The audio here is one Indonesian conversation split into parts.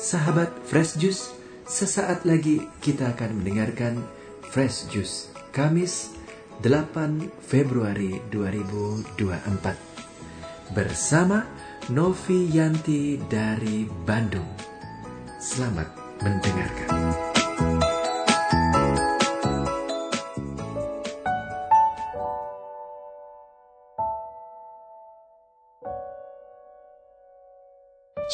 Sahabat Fresh Juice, sesaat lagi kita akan mendengarkan Fresh Juice Kamis 8 Februari 2024 bersama Novi Yanti dari Bandung. Selamat mendengarkan.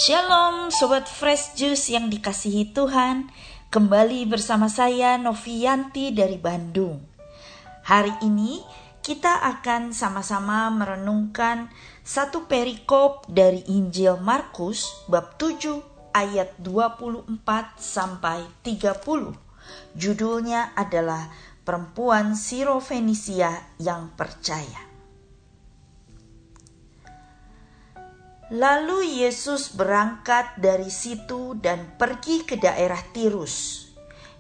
Shalom Sobat Fresh Juice yang dikasihi Tuhan. Kembali bersama saya Novianti dari Bandung. Hari ini kita akan sama-sama merenungkan satu perikop dari Injil Markus bab 7 ayat 24 sampai 30 Judulnya adalah Perempuan Sirofenisia yang Percaya Lalu Yesus berangkat dari situ dan pergi ke daerah Tirus.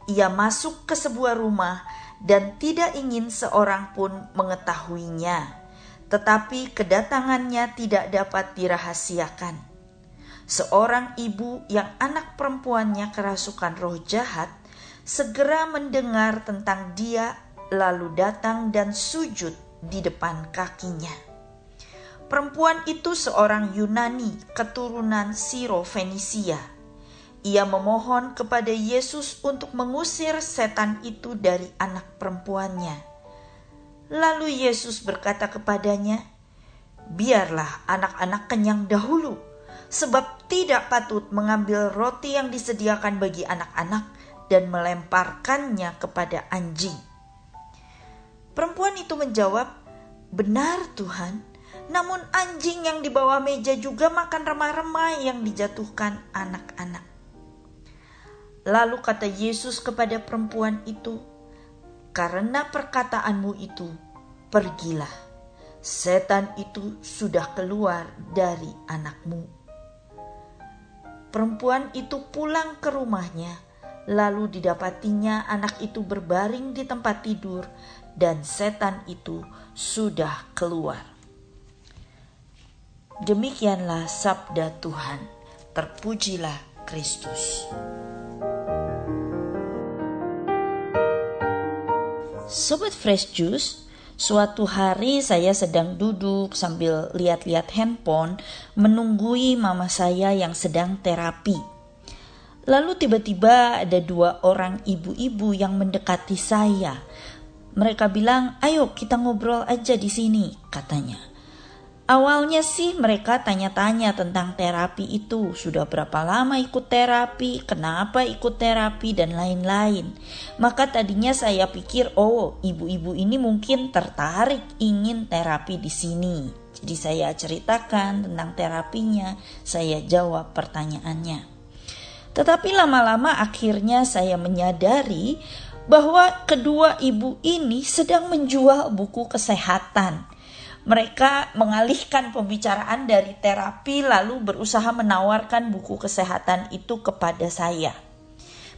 Ia masuk ke sebuah rumah dan tidak ingin seorang pun mengetahuinya, tetapi kedatangannya tidak dapat dirahasiakan. Seorang ibu yang anak perempuannya kerasukan roh jahat segera mendengar tentang dia, lalu datang dan sujud di depan kakinya. Perempuan itu seorang Yunani keturunan Siro Fenisia. Ia memohon kepada Yesus untuk mengusir setan itu dari anak perempuannya. Lalu Yesus berkata kepadanya, "Biarlah anak-anak kenyang dahulu, sebab tidak patut mengambil roti yang disediakan bagi anak-anak dan melemparkannya kepada anjing." Perempuan itu menjawab, "Benar, Tuhan." Namun anjing yang di bawah meja juga makan remah-remah yang dijatuhkan anak-anak. Lalu kata Yesus kepada perempuan itu, "Karena perkataanmu itu, pergilah. Setan itu sudah keluar dari anakmu." Perempuan itu pulang ke rumahnya, lalu didapatinya anak itu berbaring di tempat tidur, dan setan itu sudah keluar. Demikianlah sabda Tuhan. Terpujilah Kristus. Sobat Fresh Juice, suatu hari saya sedang duduk sambil lihat-lihat handphone menunggui mama saya yang sedang terapi. Lalu tiba-tiba ada dua orang ibu-ibu yang mendekati saya. Mereka bilang, "Ayo kita ngobrol aja di sini," katanya. Awalnya sih mereka tanya-tanya tentang terapi itu, sudah berapa lama ikut terapi, kenapa ikut terapi, dan lain-lain. Maka tadinya saya pikir, oh ibu-ibu ini mungkin tertarik ingin terapi di sini. Jadi saya ceritakan tentang terapinya, saya jawab pertanyaannya. Tetapi lama-lama akhirnya saya menyadari bahwa kedua ibu ini sedang menjual buku kesehatan mereka mengalihkan pembicaraan dari terapi lalu berusaha menawarkan buku kesehatan itu kepada saya.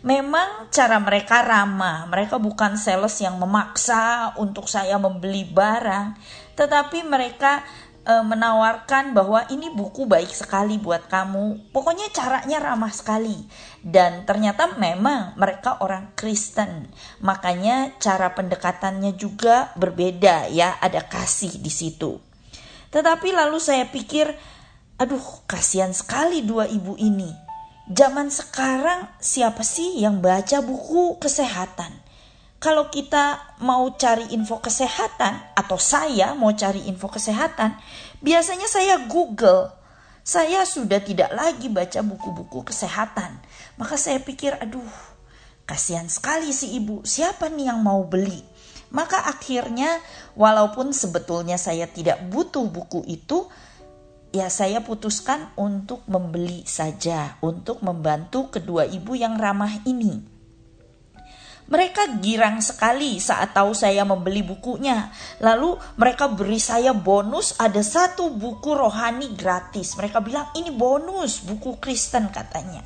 Memang cara mereka ramah, mereka bukan sales yang memaksa untuk saya membeli barang, tetapi mereka e, menawarkan bahwa ini buku baik sekali buat kamu. Pokoknya caranya ramah sekali. Dan ternyata memang mereka orang Kristen. Makanya cara pendekatannya juga berbeda ya, ada kasih di situ. Tetapi lalu saya pikir, aduh kasihan sekali dua ibu ini. Zaman sekarang siapa sih yang baca buku kesehatan? Kalau kita mau cari info kesehatan atau saya mau cari info kesehatan, biasanya saya Google. Saya sudah tidak lagi baca buku-buku kesehatan. Maka saya pikir, aduh, kasihan sekali si ibu. Siapa nih yang mau beli? Maka akhirnya walaupun sebetulnya saya tidak butuh buku itu, ya saya putuskan untuk membeli saja untuk membantu kedua ibu yang ramah ini. Mereka girang sekali saat tahu saya membeli bukunya. Lalu mereka beri saya bonus ada satu buku rohani gratis. Mereka bilang ini bonus buku Kristen katanya.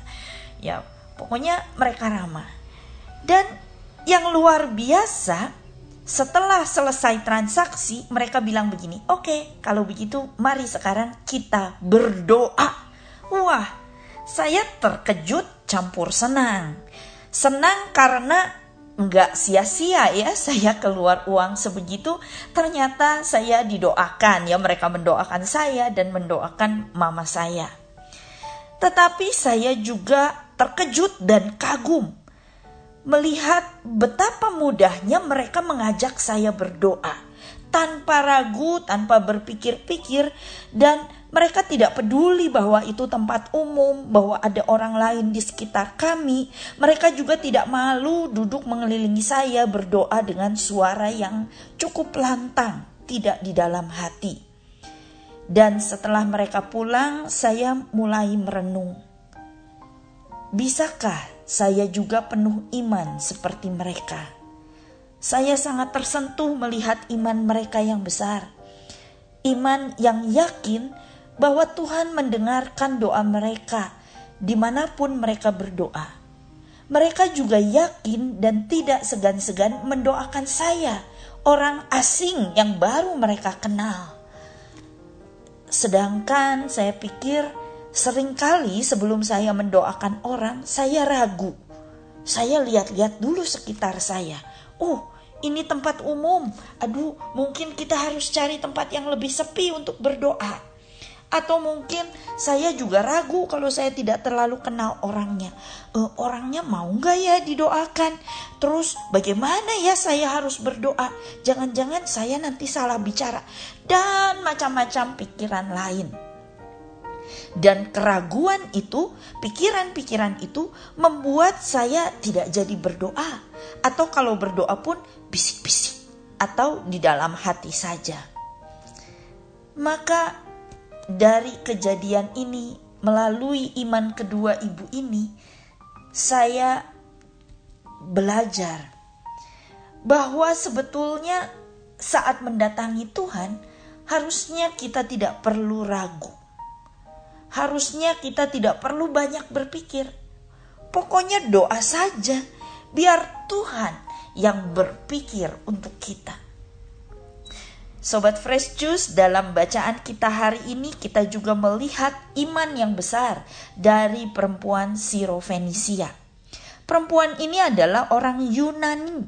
Ya pokoknya mereka ramah. Dan yang luar biasa setelah selesai transaksi mereka bilang begini. Oke okay, kalau begitu mari sekarang kita berdoa. Wah Saya terkejut campur senang. Senang karena nggak sia-sia ya saya keluar uang sebegitu. Ternyata saya didoakan ya mereka mendoakan saya dan mendoakan mama saya. Tetapi saya juga terkejut dan kagum melihat betapa mudahnya mereka mengajak saya berdoa tanpa ragu tanpa berpikir-pikir dan mereka tidak peduli bahwa itu tempat umum, bahwa ada orang lain di sekitar kami. Mereka juga tidak malu duduk mengelilingi saya berdoa dengan suara yang cukup lantang, tidak di dalam hati. Dan setelah mereka pulang, saya mulai merenung. Bisakah saya juga penuh iman seperti mereka? Saya sangat tersentuh melihat iman mereka yang besar. Iman yang yakin bahwa Tuhan mendengarkan doa mereka di mana pun mereka berdoa. Mereka juga yakin dan tidak segan-segan mendoakan saya, orang asing yang baru mereka kenal. Sedangkan saya pikir sering kali sebelum saya mendoakan orang, saya ragu. Saya lihat-lihat dulu sekitar saya. Oh, ini tempat umum. Aduh, mungkin kita harus cari tempat yang lebih sepi untuk berdoa atau mungkin saya juga ragu kalau saya tidak terlalu kenal orangnya. E, orangnya mau nggak ya didoakan? Terus bagaimana ya saya harus berdoa? Jangan-jangan saya nanti salah bicara. Dan macam-macam pikiran lain. Dan keraguan itu, pikiran-pikiran itu membuat saya tidak jadi berdoa. Atau kalau berdoa pun bisik-bisik. Atau di dalam hati saja. Maka dari kejadian ini, melalui iman kedua ibu ini, saya belajar bahwa sebetulnya saat mendatangi Tuhan, harusnya kita tidak perlu ragu. Harusnya kita tidak perlu banyak berpikir. Pokoknya doa saja, biar Tuhan yang berpikir untuk kita. Sobat Fresh Juice, dalam bacaan kita hari ini kita juga melihat iman yang besar dari perempuan Sirofenisia. Perempuan ini adalah orang Yunani,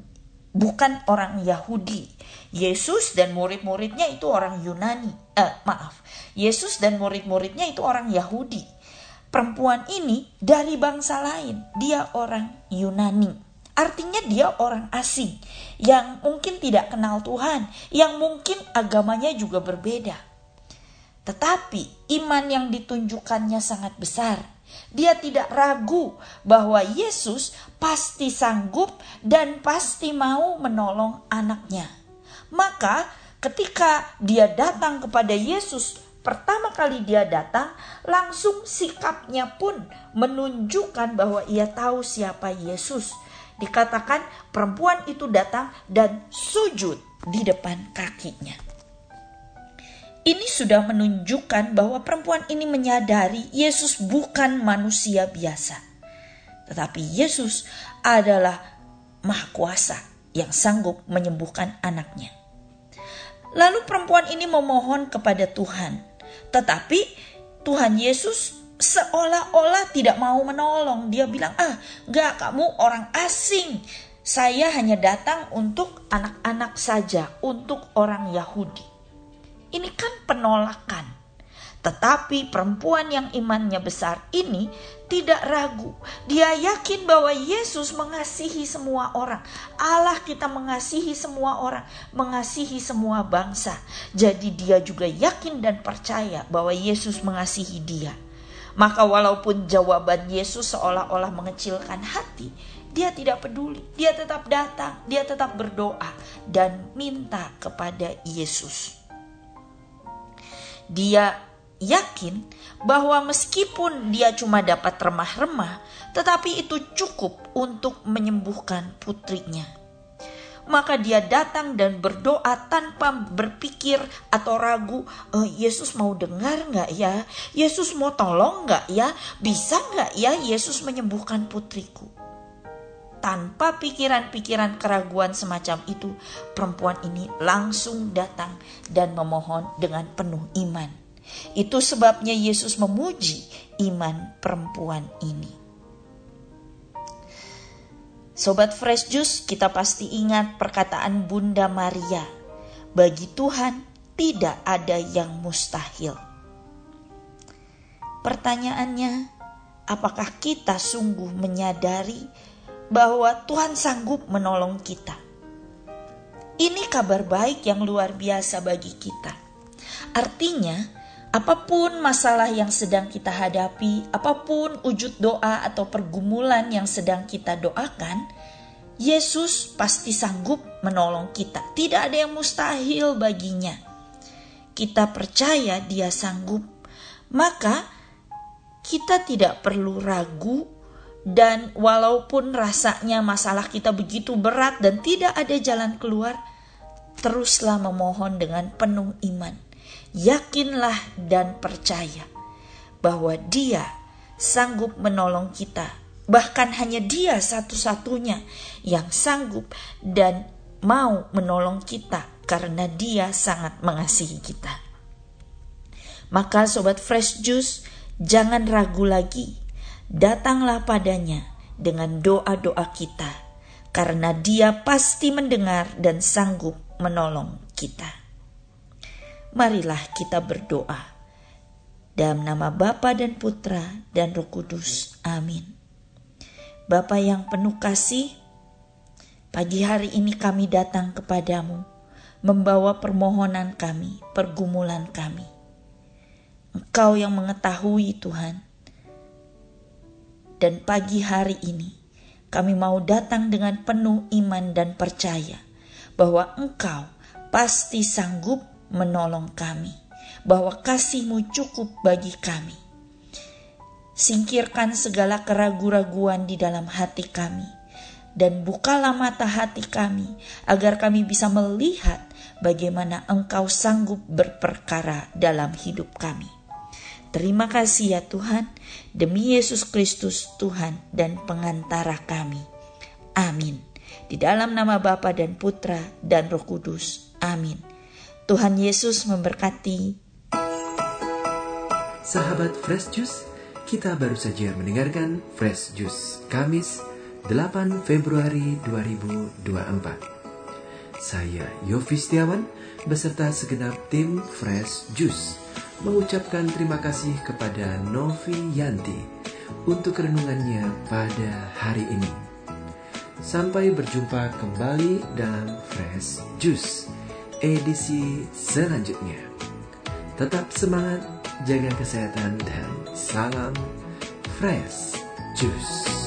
bukan orang Yahudi. Yesus dan murid-muridnya itu orang Yunani. Eh, maaf. Yesus dan murid-muridnya itu orang Yahudi. Perempuan ini dari bangsa lain, dia orang Yunani. Artinya dia orang asing yang mungkin tidak kenal Tuhan, yang mungkin agamanya juga berbeda. Tetapi iman yang ditunjukkannya sangat besar. Dia tidak ragu bahwa Yesus pasti sanggup dan pasti mau menolong anaknya. Maka ketika dia datang kepada Yesus pertama kali dia datang, langsung sikapnya pun menunjukkan bahwa ia tahu siapa Yesus dikatakan perempuan itu datang dan sujud di depan kakinya. Ini sudah menunjukkan bahwa perempuan ini menyadari Yesus bukan manusia biasa, tetapi Yesus adalah Maha Kuasa yang sanggup menyembuhkan anaknya. Lalu perempuan ini memohon kepada Tuhan, tetapi Tuhan Yesus seolah-olah tidak mau menolong. Dia bilang, ah gak kamu orang asing. Saya hanya datang untuk anak-anak saja, untuk orang Yahudi. Ini kan penolakan. Tetapi perempuan yang imannya besar ini tidak ragu. Dia yakin bahwa Yesus mengasihi semua orang. Allah kita mengasihi semua orang, mengasihi semua bangsa. Jadi dia juga yakin dan percaya bahwa Yesus mengasihi dia. Maka walaupun jawaban Yesus seolah-olah mengecilkan hati, dia tidak peduli. Dia tetap datang, dia tetap berdoa dan minta kepada Yesus. Dia yakin bahwa meskipun dia cuma dapat remah-remah, tetapi itu cukup untuk menyembuhkan putrinya maka dia datang dan berdoa tanpa berpikir atau ragu, e, Yesus mau dengar nggak ya? Yesus mau tolong nggak ya? Bisa nggak ya Yesus menyembuhkan putriku? Tanpa pikiran-pikiran keraguan semacam itu, perempuan ini langsung datang dan memohon dengan penuh iman. Itu sebabnya Yesus memuji iman perempuan ini. Sobat Fresh Juice, kita pasti ingat perkataan Bunda Maria. Bagi Tuhan tidak ada yang mustahil. Pertanyaannya, apakah kita sungguh menyadari bahwa Tuhan sanggup menolong kita? Ini kabar baik yang luar biasa bagi kita. Artinya, apa pun masalah yang sedang kita hadapi, apa pun wujud doa atau pergumulan yang sedang kita doakan, Yesus pasti sanggup menolong kita. Tidak ada yang mustahil baginya. Kita percaya Dia sanggup, maka kita tidak perlu ragu dan walaupun rasanya masalah kita begitu berat dan tidak ada jalan keluar, teruslah memohon dengan penuh iman. Yakinlah dan percaya bahwa Dia sanggup menolong kita. Bahkan hanya Dia satu-satunya yang sanggup dan mau menolong kita karena Dia sangat mengasihi kita. Maka sobat Fresh Juice, Jangan ragu lagi, datanglah padanya dengan doa-doa kita, karena Dia pasti mendengar dan sanggup menolong kita. Marilah kita berdoa. Dalam nama Bapa dan Putra dan Roh Kudus. Amin. Bapa yang penuh kasih, pagi hari ini kami datang kepadamu, membawa permohonan kami, pergumulan kami Engkau yang mengetahui Tuhan. Dan pagi hari ini kami mau datang dengan penuh iman dan percaya bahwa Engkau pasti sanggup menolong kami, bahwa kasihmu cukup bagi kami. Singkirkan segala keraguan-raguan di dalam hati kami, dan bukalah mata hati kami agar kami bisa melihat bagaimana Engkau sanggup berperkara dalam hidup kami. Terima kasih ya Tuhan, demi Yesus Kristus Tuhan dan pengantara kami. Amin. Di dalam nama Bapa dan Putra dan Roh Kudus. Amin. Tuhan Yesus memberkati. Sahabat Fresh Juice, kita baru saja mendengarkan Fresh Juice Kamis 8 Februari 2024. Saya Yofi Setiawan beserta segenap tim Fresh Juice mengucapkan terima kasih kepada Novi Yanti untuk renungannya pada hari ini. Sampai berjumpa kembali dalam Fresh Juice edisi selanjutnya. Tetap semangat, jaga kesehatan, dan salam Fresh Juice.